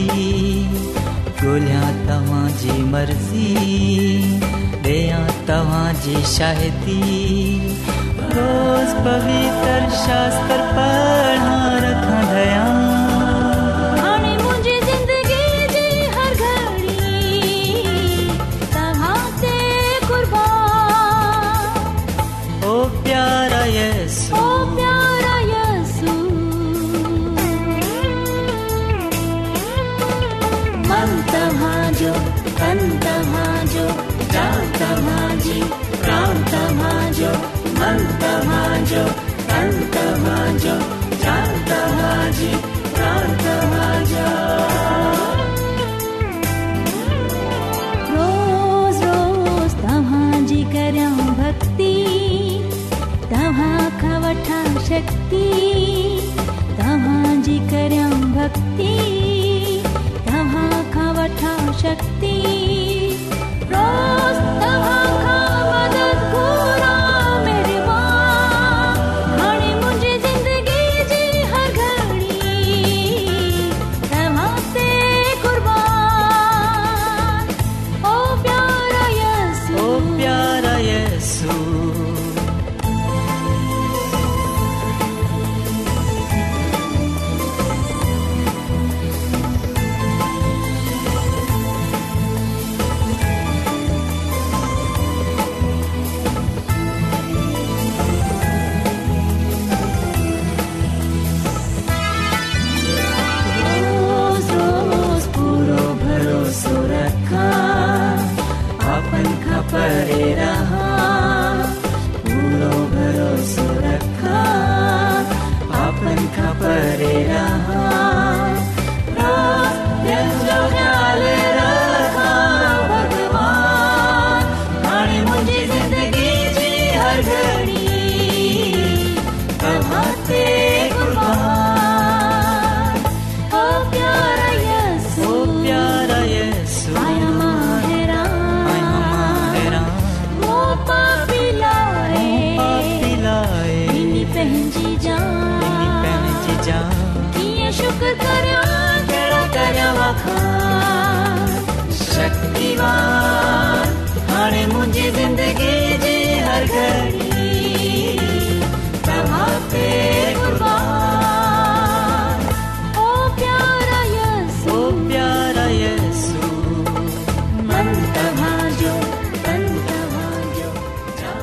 ॻोल्हियां तव्हांजी मर्ज़ी ॾियां तव्हांजी शाहिदी रोज़ पवित्र शास्त्र पढ़ारां तव्हांजी तव्हांजो तव्हांजो तव्हांजी रोज़ो तव्हांजी करम भक्ती तव्हां खां वठा शक्ती तव्हांजी करम भक्ती तव्हां खां वठा शक्ती rose, the hung hung.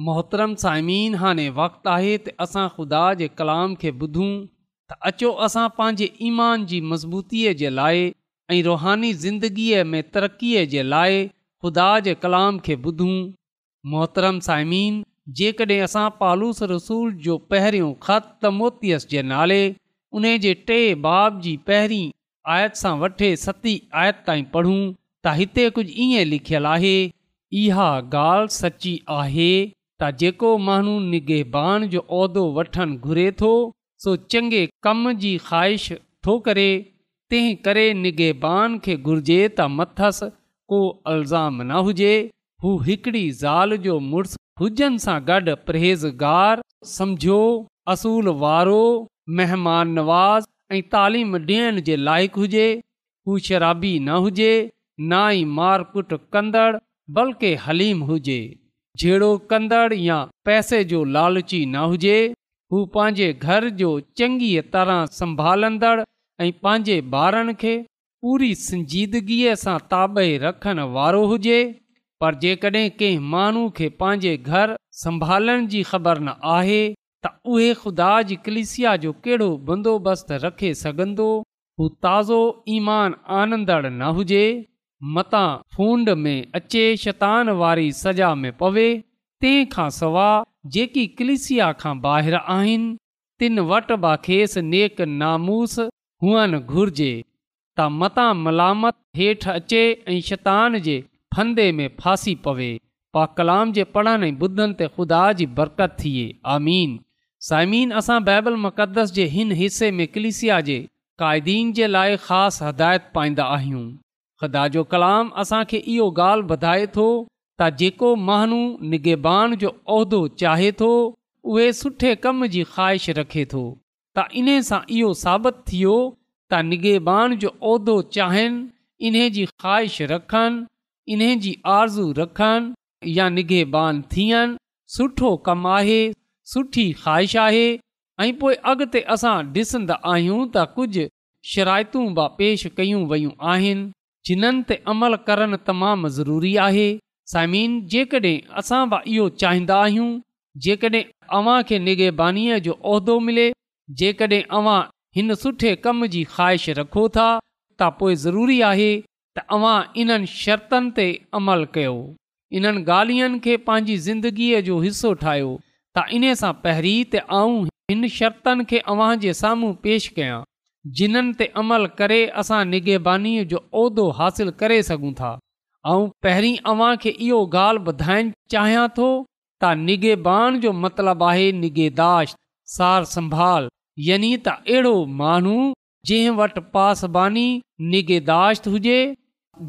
मोहतरम साइमन हाणे वक़्तु आहे त असां ख़ुदा जे कलाम खे ॿुधूं त अचो असां पंहिंजे ईमान जी मज़बूतीअ जे लाइ ऐं रुहानी ज़िंदगीअ में तरक़ीअ जे लाइ ख़ुदा जे कलाम खे ॿुधूं मोहतरम साइमन जेकॾहिं असां पालूस रसूल जो पहिरियों ख़त त मोतीअस जे नाले उन जे टे बाब जी पहिरीं आयत सां वठे सती आयत ताईं पढ़ूं त हिते कुझु ईअं लिखियलु आहे इहा ॻाल्हि सची आहे त जेको माण्हू निगेबान जो उहिदो वठनि घुरे थो सो चङे कम जी ख़्वाहिश थो करे तंहिं करे निगेबान खे घुरिजे त मथस को अल्ज़ाम न हुजे हू हिकिड़ी ज़ाल जो मुड़ुसु हुजनि सां गॾु परहेज़गार समझो असूल वारो महिमान नवाज़ ऐं तालीम ॾियण जे लाइक़ु हुजे हू शराबी न हुजे ना ई मारकुट कंदड़ बल्कि हलीम हुजे छेड़ो कंदड़ या पैसे जो लालची न हुजे हू पंहिंजे घर जो चङीअ तरह संभालंदड़ ऐं पंहिंजे ॿारनि खे पूरी संजीदगीअ सां ताबे रखण वारो हुजे पर जेकॾहिं कंहिं माण्हू खे पंहिंजे घर संभालण जी ख़बर न आहे त उहे ख़ुदा ज कलिसिया जो कहिड़ो बंदोबस्तु रखे सघंदो हू ताज़ो ईमान आनंदड़ न हुजे मता फूंड में अचे शतान वारी सज़ा में पवे तंहिं खां सवाइ जेकी क्लिसिया खां ॿाहिरि आहिनि तिनि वटि बा खेसि नेक नामूस हुअनि घुर्जे त मता मलामत हेठि अचे ऐं शतान जे फंदे में फासी पवे पा कलाम जे पढ़ण ऐं ॿुधनि ते ख़ुदा जी बरकत थिए आमीन साइमीन असां बाइबल मुक़दस जे हिन हिसे में क्लिसिया जे क़ाइदीन जे लाइ ख़ासि हिदायत पाईंदा आहियूं ख़ुदा जो कलाम असांखे इहो ॻाल्हि ॿधाए थो त जेको माण्हू निगेबान जो उहिदो चाहे थो उहे सुठे कम जी ख़्वाहिश रखे थो त इन सां इहो साबित थियो त निगेबान जो उहिदो चाहिनि इन्हे जी ख़्वाहिश रखनि इन्हे जी आरज़ू रखनि या निगेबान थियनि सुठो कमु आहे सुठी ख़्वाहिश आहे ऐं पोइ अॻिते असां ॾिसंदा आहियूं त कुझु शराइतूं बि पेश कयूं वियूं आहिनि जिन्हनि ते अमल करणु तमामु ज़रूरी आहे साइमिन जेकॾहिं असां बि इहो चाहींदा आहियूं जेकॾहिं अव्हां खे निगेबानीअ जो उहिदो मिले जेकॾहिं अवां हिन सुठे कम जी ख़्वाहिश रखो था त पोइ ज़रूरी आहे तव्हां इन्हनि शर्तनि ते अमल कयो इन्हनि ॻाल्हियुनि खे पंहिंजी ज़िंदगीअ जो हिसो ठाहियो त इन सां पहिरीं त आउं हिन शर्तनि खे अव्हां जे साम्हूं पेश कयां जिन्हनि ते अमल करे असां निगेबानी जो उहिदो हासिल करे सघूं था ऐं पहिरीं अव्हांखे इहो ॻाल्हि ॿुधाइणु चाहियां थो त निगेबान जो मतिलबु आहे निगेदाश्त सार संभाल यनी त अहिड़ो माण्हू जंहिं वटि पासबानी निगेदाश्त हुजे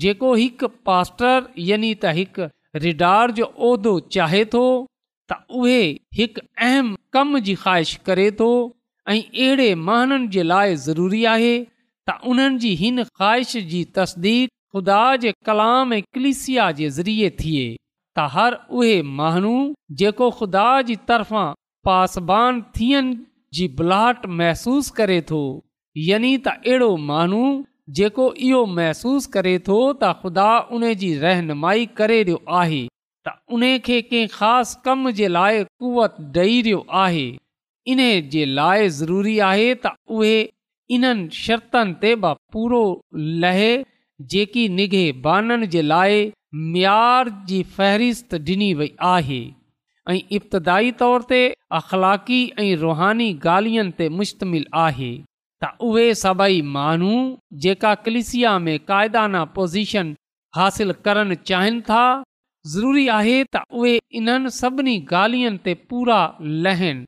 जेको हिकु पास्टर यानी त हिकु रिडार जो उहिदो चाहे थो त उहे हिकु अहम कम जी ख़्वाहिश करे थो ऐं अहिड़े महननि जे लाइ ज़रूरी आहे त उन्हनि जी हिन ख़्वाहिश जी तस्दीक खुदा जे कलाम ऐं कलिसिया जे ज़रिए थिए त हर उहे माण्हू जेको ख़ुदा जी तरफ़ां पासबान थियण जी बुलाहट महसूसु करे थो यानी त अहिड़ो माण्हू जेको इहो महसूसु करे थो त ख़ुदा उन जी रहनुमाई करे रहियो आहे त उन खे कंहिं ख़ासि कम जे लाइ कुवत ॾेई रहियो आहे इन जे लाइ ज़रूरी आहे त उहे इन्हनि शर्तनि ते बि पूरो लहे जेकी निघे बाननि जे लाइ मयार जी फ़हिरिस्त ॾिनी वई आहे ऐं इब्तिदाई तौर ते अख़लाक़ी ऐं रुहानी ॻाल्हियुनि ते मुश्तमिल आहे त उहे सभई माण्हू जेका कलिसिया में क़ाइदाना पोज़ीशन हासिल करणु चाहिनि था ज़रूरी आहे त उहे इन्हनि सभिनी ॻाल्हियुनि ते पूरा लहनि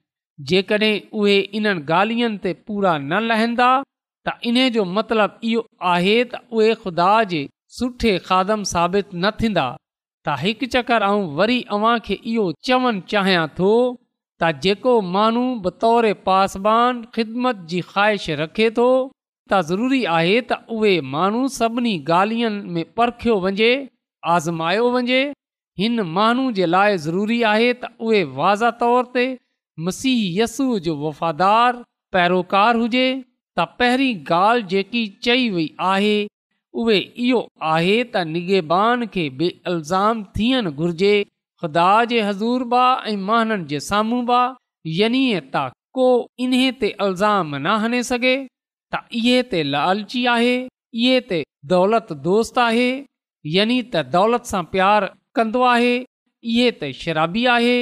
जेकॾहिं उहे इन्हनि ॻाल्हियुनि ते पूरा न लहंदा त इन जो मतिलब इहो आहे त उहे ख़ुदा जे सुठे खादम साबित न थींदा त हिकु चकर ऐं वरी अव्हां खे इहो चवणु चाहियां थो त जेको माण्हू बतौर पासबान ख़िदमत जी ख़्वाहिश रखे थो त ज़रूरी आहे त उहे माण्हू सभिनी ॻाल्हियुनि में परखियो वञे आज़मायो वञे हिन माण्हू जे लाइ ज़रूरी आहे त उहे वाज़ा तौर ते मसीह मसीहयसू जो वफ़ादार पैरोकार हुजे त पहिरीं ॻाल्हि जेकी चई वई आहे उहे इहो आहे त निगेबान खे बे अल्ज़ाम थियणु घुर्जे ख़ुदा जे हज़ूर बि ऐं महाननि जे साम्हूं बि यानी त को इन्हे ते इल्ज़ाम न हणे सघे त इहे ते लालची आहे इहे ते दौलत दोस्त आहे यनी त दौलत सां प्यार कंदो आहे इहे त शराबी आहे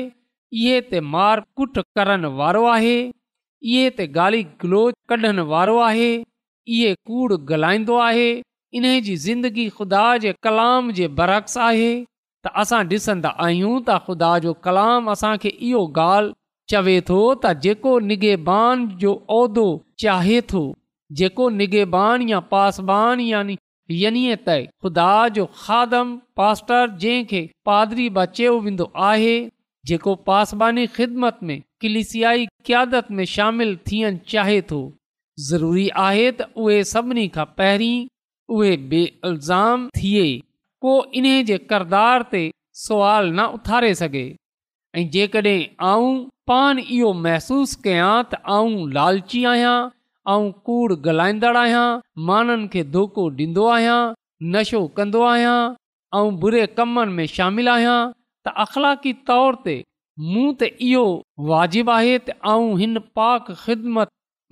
इहे त मार कुट करण वारो आहे इहे त गाली ग्लोच कढण वारो आहे इहे कूड़ गलाईंदो आहे इन जी ज़िंदगी ख़ुदा जे कलाम जे बरक्स आहे त असां ॾिसंदा आहियूं त ख़ुदा जो कलाम असांखे इहो ॻाल्हि चवे थो त जेको निगेबान जो उहिदो चाहे थो जेको निगेबान या पासबान यानी यनी त ख़ुदा जो खादम पास्टर जंहिं खे पादरी बचियो वेंदो आहे जेको पासबानी ख़िदमत में किलिसियाई क्यादत में शामिल थियण चाहे थो ज़रूरी आहे त उहे सभिनी खां पहिरीं उहे बे इल्ज़ाम थिए को इन्हे जे किरदार ते सुवाल न उथारे सघे ऐं जेकॾहिं आऊं पाण इहो महसूसु कयां त आऊं लालची आहियां ऐं कूड़ गलाईंदड़ु आहियां माननि खे धोखो ॾींदो आहियां नशो कंदो आहियां ऐं बुरे कमनि में शामिलु आहियां त अख़लाक़ी तौर ते मूं त इहो वाजिबु आहे त आऊं हिन पाक ख़िदमत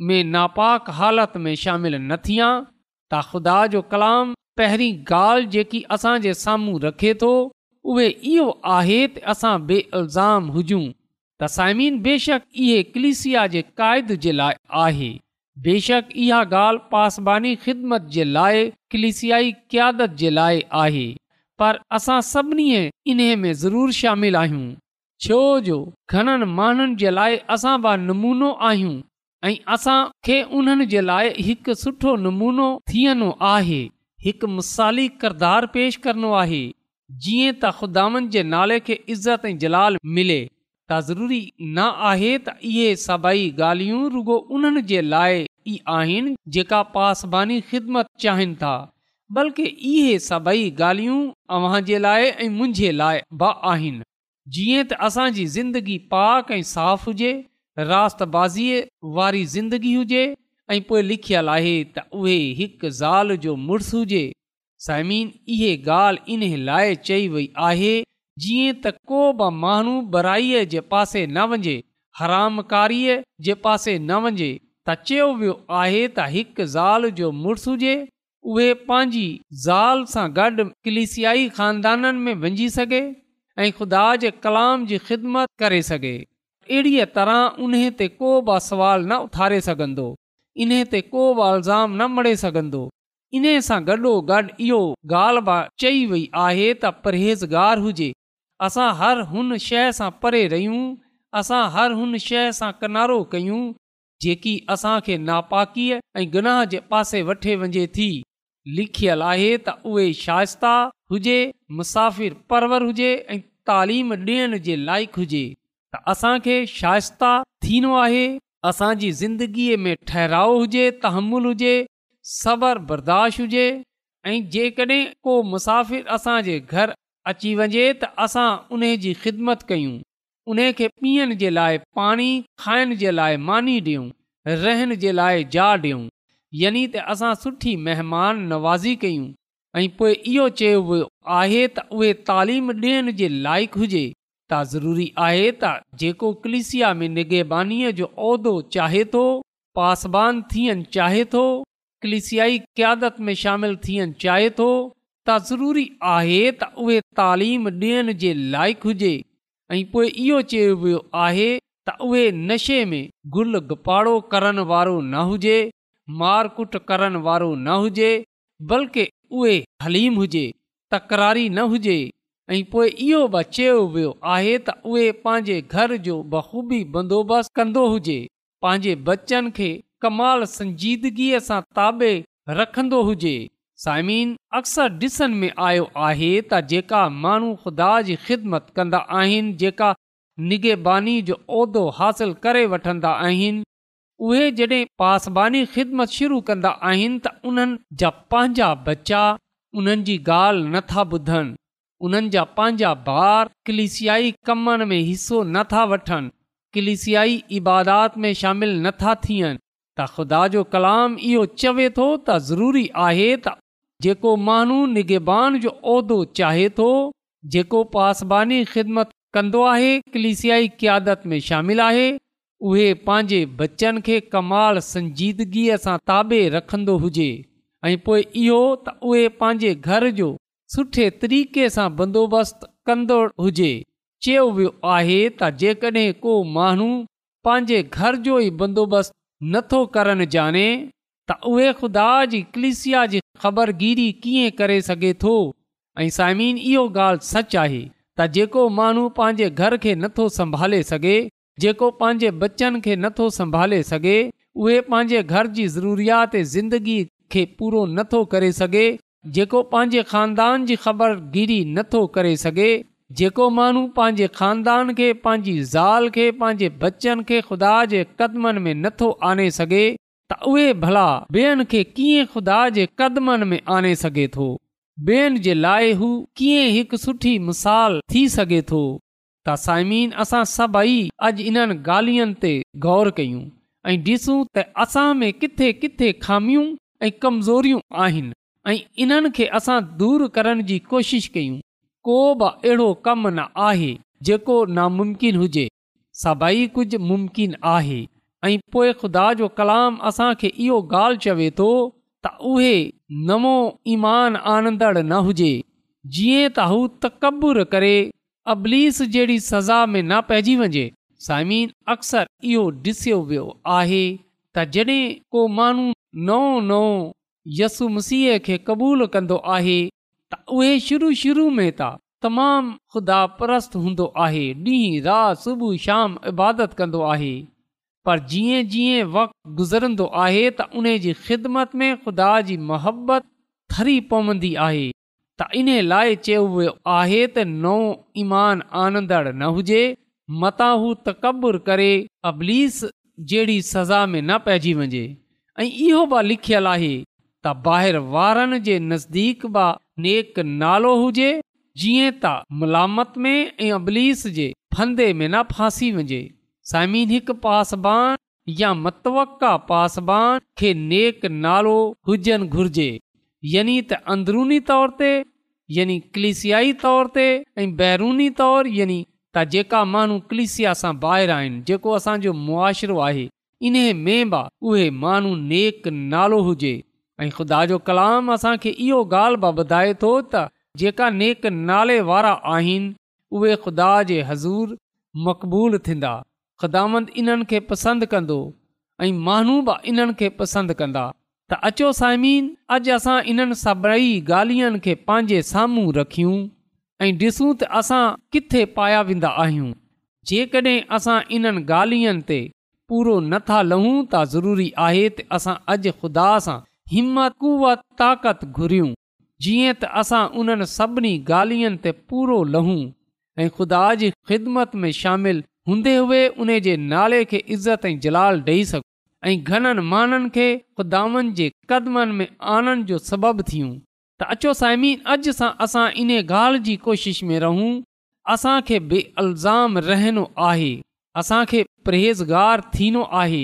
में नापाक हालत में शामिल न थियां त ख़ुदा जो कलाम पहिरीं ॻाल्हि जेकी असांजे साम्हूं रखे थो उहे इहो आहे त असां इल्ज़ाम हुजूं त साइमीन बेशक इहे कलिसिया जे क़ाइद जे लाइ आहे बेशक इहा ॻाल्हि पासबानी ख़िदमत जे लाइ कलिसियाई क्यादत जे लाइ आहे पर असां सभिनी इन्हे में ज़रूरु शामिल आहियूं छो जो घणनि माण्हुनि जे लाइ असां बि नमूनो आहियूं ऐं असांखे उन्हनि जे लाइ हिकु सुठो नमूनो थियणो आहे हिकु मिसाली किरदारु पेश करणो आहे जीअं त ख़ुदानि जे नाले खे इज़त ऐं जलाल मिले त ज़रूरी न आहे त इहे सभई ॻाल्हियूं रुगो उन्हनि जे लाइ आहिनि जेका पासबानी ख़िदमत चाहिनि था बल्कि इहे सभई ॻाल्हियूं अव्हां जे लाइ ऐं मुंहिंजे लाइ बि आहिनि जीअं त असांजी ज़िंदगी पाक ऐं साफ़ हुजे रातबाज़ीअ वारी ज़िंदगी हुजे ऐं पोइ लिखियलु आहे त उहे हिकु ज़ाल जो मुड़ुसु हुजे साइमीन इहे ॻाल्हि इन लाइ चई वई आहे जीअं त को बि माण्हू बराईअ जे पासे न वञे हरामकारीअ जे पासे न वञे त चयो वियो आहे त हिकु ज़ाल जो मुड़ुसु हुजे उहे पंहिंजी ज़ाल सां गॾु कलिसियाई ख़ानदाननि में वंञी सघे ऐं ख़ुदा जे कलाम जी ख़िदमत करे सघे अहिड़ीअ तरह उन्हे ते को बि सुवाल न उथारे सघंदो इन्हे ते को बि अल्ज़ाम न मड़े सघंदो इन्हे गॾोगॾु इहो ॻाल्हि ब चई वई आहे त परहेज़गारु हुजे असां हर हुन शइ सां परे रहियूं असां हर हुन शइ सां किनारो कयूं जेकी असां खे नापाकीअ ऐं गुनाह जे पासे वठे वञे थी लिखियलु आहे त उहे शाइत्ता हुजे मुसाफ़िर परवर हुजे ऐं तालीम ॾियण जे लाइक़ु हुजे त असांखे शाइत्ता थीनो आहे असांजी ज़िंदगीअ में ठहिराउ हुजे तहमुल हुजे सबर बर्दाश्त हुजे ऐं जेकॾहिं को मुसाफ़िर असांजे घर अची वञे त असां उन जी ख़िदमत कयूं उन खे पीअण जे लाइ पाणी खाइण जे लाइ मानी ॾियूं रहण जे लाइ जा ॾियूं यानि त असां सुठी महिमान नवाज़ी कयूं ऐं पोइ इहो चयो वियो आहे त उहे तालीम ॾियण जे लाइक़ु हुजे त ज़रूरी आहे त जेको क्लिसिया में निगेबानीअ जो उहिदो चाहे थो पासबान थियणु चाहे थो कलिसियाई क़यादत में शामिल थियणु चाहे थो त ज़रूरी आहे त उहे तालीम ॾियण जे लाइक़ु हुजे ऐं पोइ इहो चयो वियो आहे त उहे नशे में गुल गपाड़ो करण वारो न हुजे मारकुट करण वारो न हुजे बल्कि उहे हलीम हुजे तकरारी न हुजे ऐं पोइ इहो बि चयो वियो आहे त उहे पंहिंजे घर जो बख़ूबी बंदोबस्तु कंदो हुजे पंहिंजे बचनि खे कमाल संजीदगीअ सां ताबे रखंदो हुजे साइमीन अक्सर ॾिसण में आयो आहे त जेका माण्हू ख़ुदा जी ख़िदमत कंदा आहिनि जेका जो उहिदो हासिलु करे वठंदा आहिनि उहे जॾहिं पासबानी ख़िदमत शुरू कंदा आहिनि त उन्हनि जा पंहिंजा बच्चा उन्हनि जी ॻाल्हि नथा ॿुधनि उन्हनि जा पंहिंजा ॿार क्लिसियाई कमनि में हिसो नथा वठनि क्लिसियाई इबादात में शामिल नथा थियनि त ख़ुदा जो कलाम इहो चवे थो त ज़रूरी आहे त जेको माण्हू निगबान जो उहिदो चाहे थो जेको पासबानी ख़िदमत कंदो आहे क्लिसियाई क्यादत में शामिल आहे उहे पंहिंजे बचनि खे कमाल संजीदगीअ सां ताबे रखंदो हुजे ऐं पोइ इहो त उहे पंहिंजे घर जो सुठे तरीक़े सां बंदोबस्तु कंदो हुजे चयो वियो आहे त जेकॾहिं को माण्हू पंहिंजे घर जो ई बंदोबस्तु नथो करनि ॼाणे त उहे ख़ुदा जी कलिसिया जी ख़बरगिरी कीअं करे सघे थो ऐं साइमीन इहो ॻाल्हि सच आहे त जेको माण्हू पंहिंजे घर खे नथो संभाले सघे जेको पंहिंजे बचनि खे नथो संभाले सघे उहे पंहिंजे घर जी ज़रूरियात ज़िंदगी खे पूरो नथो करे सघे जेको पंहिंजे खानदान जी ख़बरगिरी नथो करे सघे जेको माण्हू पंहिंजे खानदान खे पंहिंजी ज़ाल खे पंहिंजे बचनि खे खुदा जे क़दमनि में नथो आणे सघे त उहे भला ॿियनि खे कीअं खुदा जे क़दमनि में आणे सघे थो ॿियनि जे लाइ हू कीअं हिकु सुठी मिसाल थी सघे थो त साइमीन असां सभई अॼु इन्हनि ॻाल्हियुनि गौर कयूं ऐं ॾिसूं त असां में किथे किथे खामियूं ऐं कमज़ोरियूं आहिनि ऐं इन्हनि खे असां दूर करण जी कोशिश कयूं को बि अहिड़ो कमु न आहे जेको नामुमकिन हुजे सभई कुझु मुमकिन आहे ऐं पोइ ख़ुदा जो कलाम असांखे इहो ॻाल्हि चवे थो त उहे नवो ईमान आनंदड़ न हुजे जीअं त हू तकब्बु करे अबलीस जहिड़ी सज़ा में न पइजी वञे साइमीन अक्सर इहो ॾिसियो वियो आहे त जॾहिं को माण्हू नओं नओं यसु मसीह खे क़बूलु कंदो आहे त उहे शुरू शुरू में त तमामु ख़ुदा परस्त हूंदो आहे ॾींहुं राति सुबुह शाम इबादत कंदो आहे पर जीअं जीअं वक़्तु गुज़रंदो आहे त उन जी ख़िदमत में ख़ुदा जी मुहबत थरी पवंदी आहे त इन लाइ चयो चयो आहे त नओ ईमानंदड़ न हुजे मता हू तहिड़ी सज़ा में न पइजी वञे ऐं इहो बि लिखियल आहे त ॿाहिरि वारनि जे नज़दीक बि नेक नालो हुजे जीअं त मलामत में ऐं अबलीस जे फंदे में न फासी वञे साइमीक पासबान या मतवका पासबान खे नेक नालो हुजनि घुर्जे यानी त अंदरुनी तौर ते यानी कलिसियाई तौर ते ऐं बैरूनी तौर यानी त जेका माण्हू कलिसिया सां ॿाहिरि आहिनि जेको असांजो मुआशिरो आहे इन में बि उहे माण्हू नेक नालो हुजे ऐं ख़ुदा जो कलाम असांखे इहो ॻाल्हि बि ॿुधाए थो त जेका नेक नाले वारा आहिनि उहे ख़ुदा जे हज़ूर मक़बूल थींदा ख़ुदामंद इन्हनि खे पसंदि कंदो ऐं माण्हू बि इन्हनि खे पसंदि कंदा त अचो साइमीन अॼु असां इन्हनि सभई ॻाल्हियुनि खे पंहिंजे साम्हूं रखियूं ऐं ॾिसूं त असां किथे पाया वेंदा आहियूं जेकॾहिं असां इन्हनि ॻाल्हियुनि ते पूरो नथा लहूं त ज़रूरी आहे त असां अॼु ख़ुदा सां कुवत ताक़त घुरियूं जीअं त असां उन्हनि सभिनी ॻाल्हियुनि ते पूरो लहूं ऐं ख़ुदा जी ख़िदमत में शामिल हूंदे हुए उन जे नाले खे इज़त ऐं जलाल ॾेई ऐं घणनि माण्हुनि खे ख़ुदानि जे क़दमनि में आणण जो सबबु थियूं त अचो साइमी अॼु सां असां इन ॻाल्हि जी कोशिशि में रहूं असांखे बे अलज़ाम रहणो आहे असांखे परहेज़गारु थींदो आहे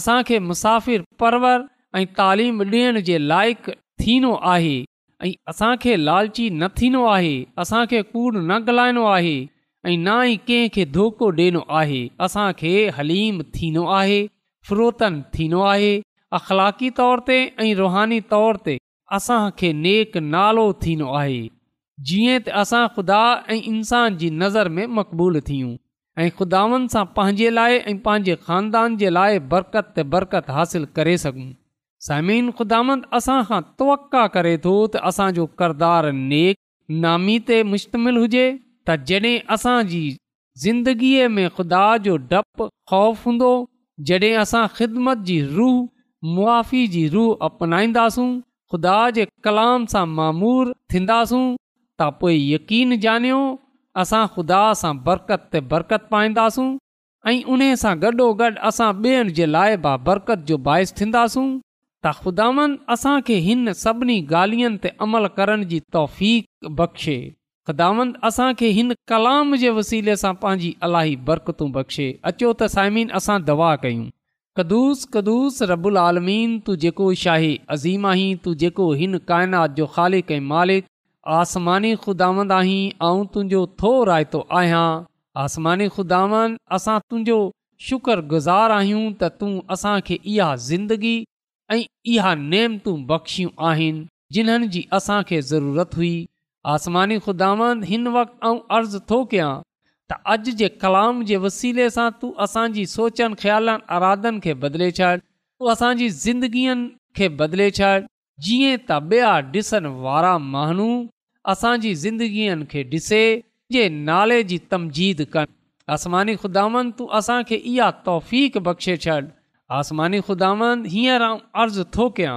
असांखे मुसाफ़िर परवर ऐं तालीम ॾियण जे लाइक़ु थींदो आहे ऐं असांखे लालची न थींदो आहे असांखे कूड़ न ॻाल्हाइणो आहे ऐं ना ई कंहिंखे धोको ॾियणो आहे असांखे हलीम थींदो आहे फ्रोतन थींदो आहे अख़लाक़ी तौर ते ऐं रुहानी तौर ते असां खे नेक नालो थींदो आहे जीअं त असां ख़ुदा ऐं इंसान जी नज़र में मक़बूल थियूं ऐं ख़ुदानि सां पंहिंजे लाइ ऐं पंहिंजे ख़ानदान जे लाइ बरकत त बरकत हासिलु करे सघूं समीन ख़ुदांद असां खां तवक करे थो त असांजो करदार नेक नामी ते मुश्तमिल हुजे त जॾहिं असांजी ज़िंदगीअ में ख़ुदा जो डपु ख़ौफ़ हूंदो जॾहिं असां ख़िदमत जी रूह मुआी जी रूह अपनाईंदासूं ख़ुदा जे कलाम सां मामूर थींदासूं त पोइ यकीन ॼाणियो असां ख़ुदा सां बरक़त ते बरक़त पाईंदासूं ऐं उन सां गॾोगॾु असां ॿियनि जे लाइ बि बरक़त जो बाहिसु थींदासूं त ख़ुदानि असांखे हिन सभिनी ॻाल्हियुनि ते अमल करण जी तौफ़ीक़ बख़्शे ख़िदामंद असांखे हिन कलाम जे वसीले सां पंहिंजी अलाई बरक़तू बख़्शे अचो त साइमीन असां दवा कयूं कदुस कदुस रबुल आलमीन तू जेको शाही अज़ीम आहीं तू जेको हिन काइनात जो ख़ालिक़ मालिक आसमानी ख़ुदांद आहीं ऐं तुंहिंजो थो रायतो आहियां आसमानी ख़ुदांद असां तुंहिंजो शुक्रगुज़ारु आहियूं त तूं असांखे इहा ज़िंदगी ऐं इहा नेमतूं बख़्शियूं आहिनि जिन्हनि जी असांखे ज़रूरत हुई आसमानी ख़ुदांद हिन वक़्तु ऐं अर्ज़ु थो कयां त अॼु जे कलाम जे वसीले सां तूं असांजी सोचनि ख्यालनि अरादनि खे बदिले छॾ तूं असांजी ज़िंदगीअनि खे बदिले छॾ जीअं त ॿिया ॾिसण वारा माण्हू असांजी ज़िंदगीअ खे ॾिसे जे नाले जी तमजीद कनि आसमानी ख़ुदांद तूं असांखे इहा तौफ़ीक़ बख़्शे छॾ आसमानी ख़ुदांद हींअर ऐं अर्ज़ु थो कयां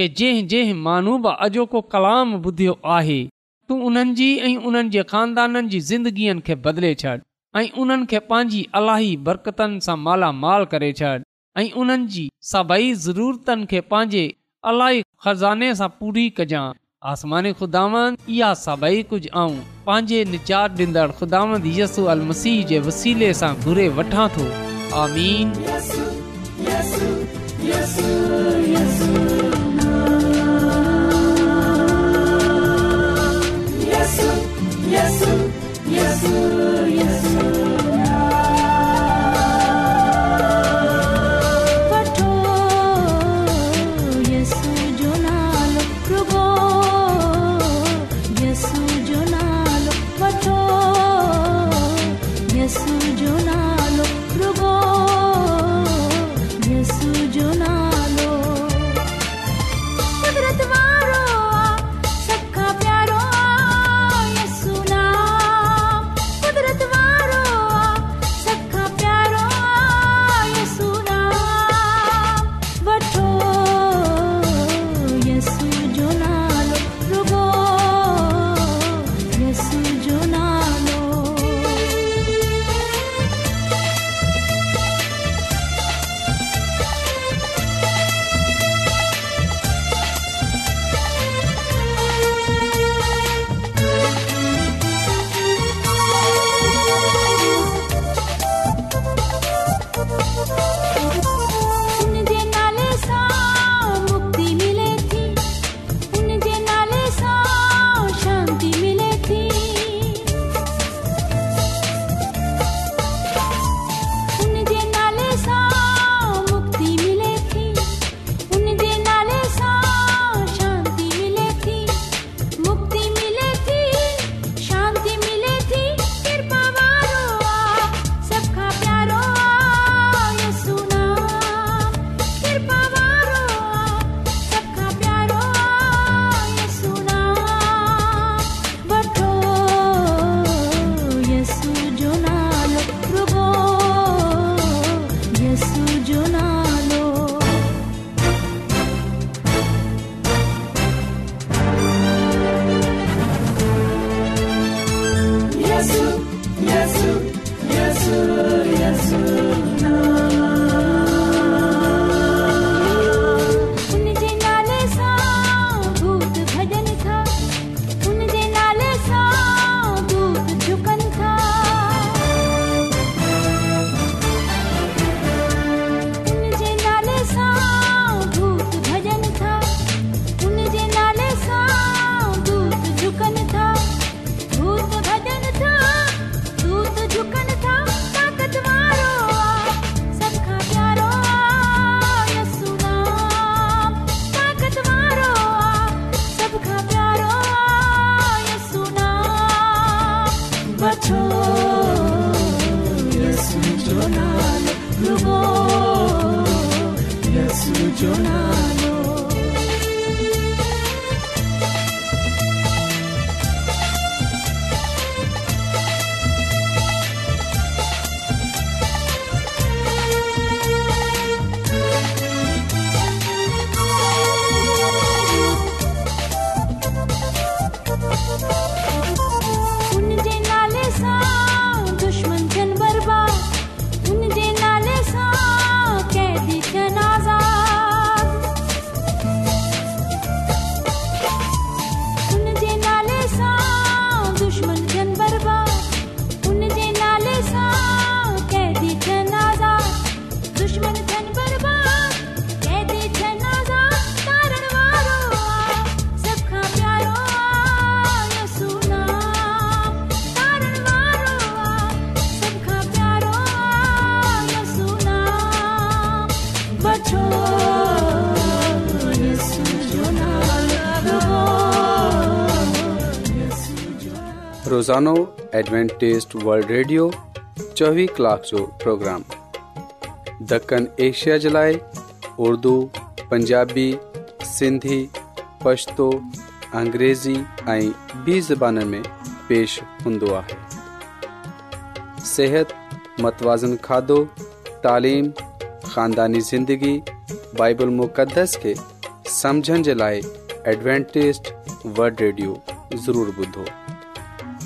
के जंहिं जंहिं मानू बि अॼोको कलाम ॿुधियो आहे तूं उन्हनि जी खानदाननि जी ज़िंदगीअ खे बदिले छॾ ऐं उन्हनि खे पंहिंजी बरकतनि करे छॾ ऐं उन्हनि जी ज़रूरतनि खे पंहिंजे ख़ज़ाने सां पूरी कजांइ आसमानु इहा सभई कुझु ऐं पंहिंजे Yesu, Yesu, Yesu. Adventist world radio चोवीह कलाक जो جو پروگرام دکن ایشیا جلائے اردو پنجابی سندھی پشتو अंग्रेज़ी ऐं ॿी ज़बाननि में पेश हूंदो متوازن सिहत تعلیم, خاندانی زندگی, بائبل ज़िंदगी کے سمجھن جلائے समझण जे लाइ एडवेंटेज़ वल्ड रेडियो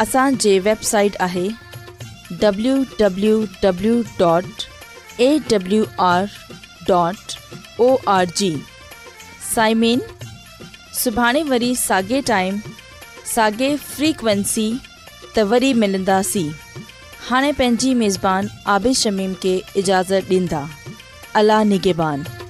असांजे वेबसाइट आहे डबलूंबलू W dot A W R dot O R G साइमिन सुभाणे वरी साॻे टाइम साॻे फ्रीक्वेंसी त वरी मिलंदासीं हाणे पंहिंजी मेज़बान आबिशमीम खे ॾींदा अला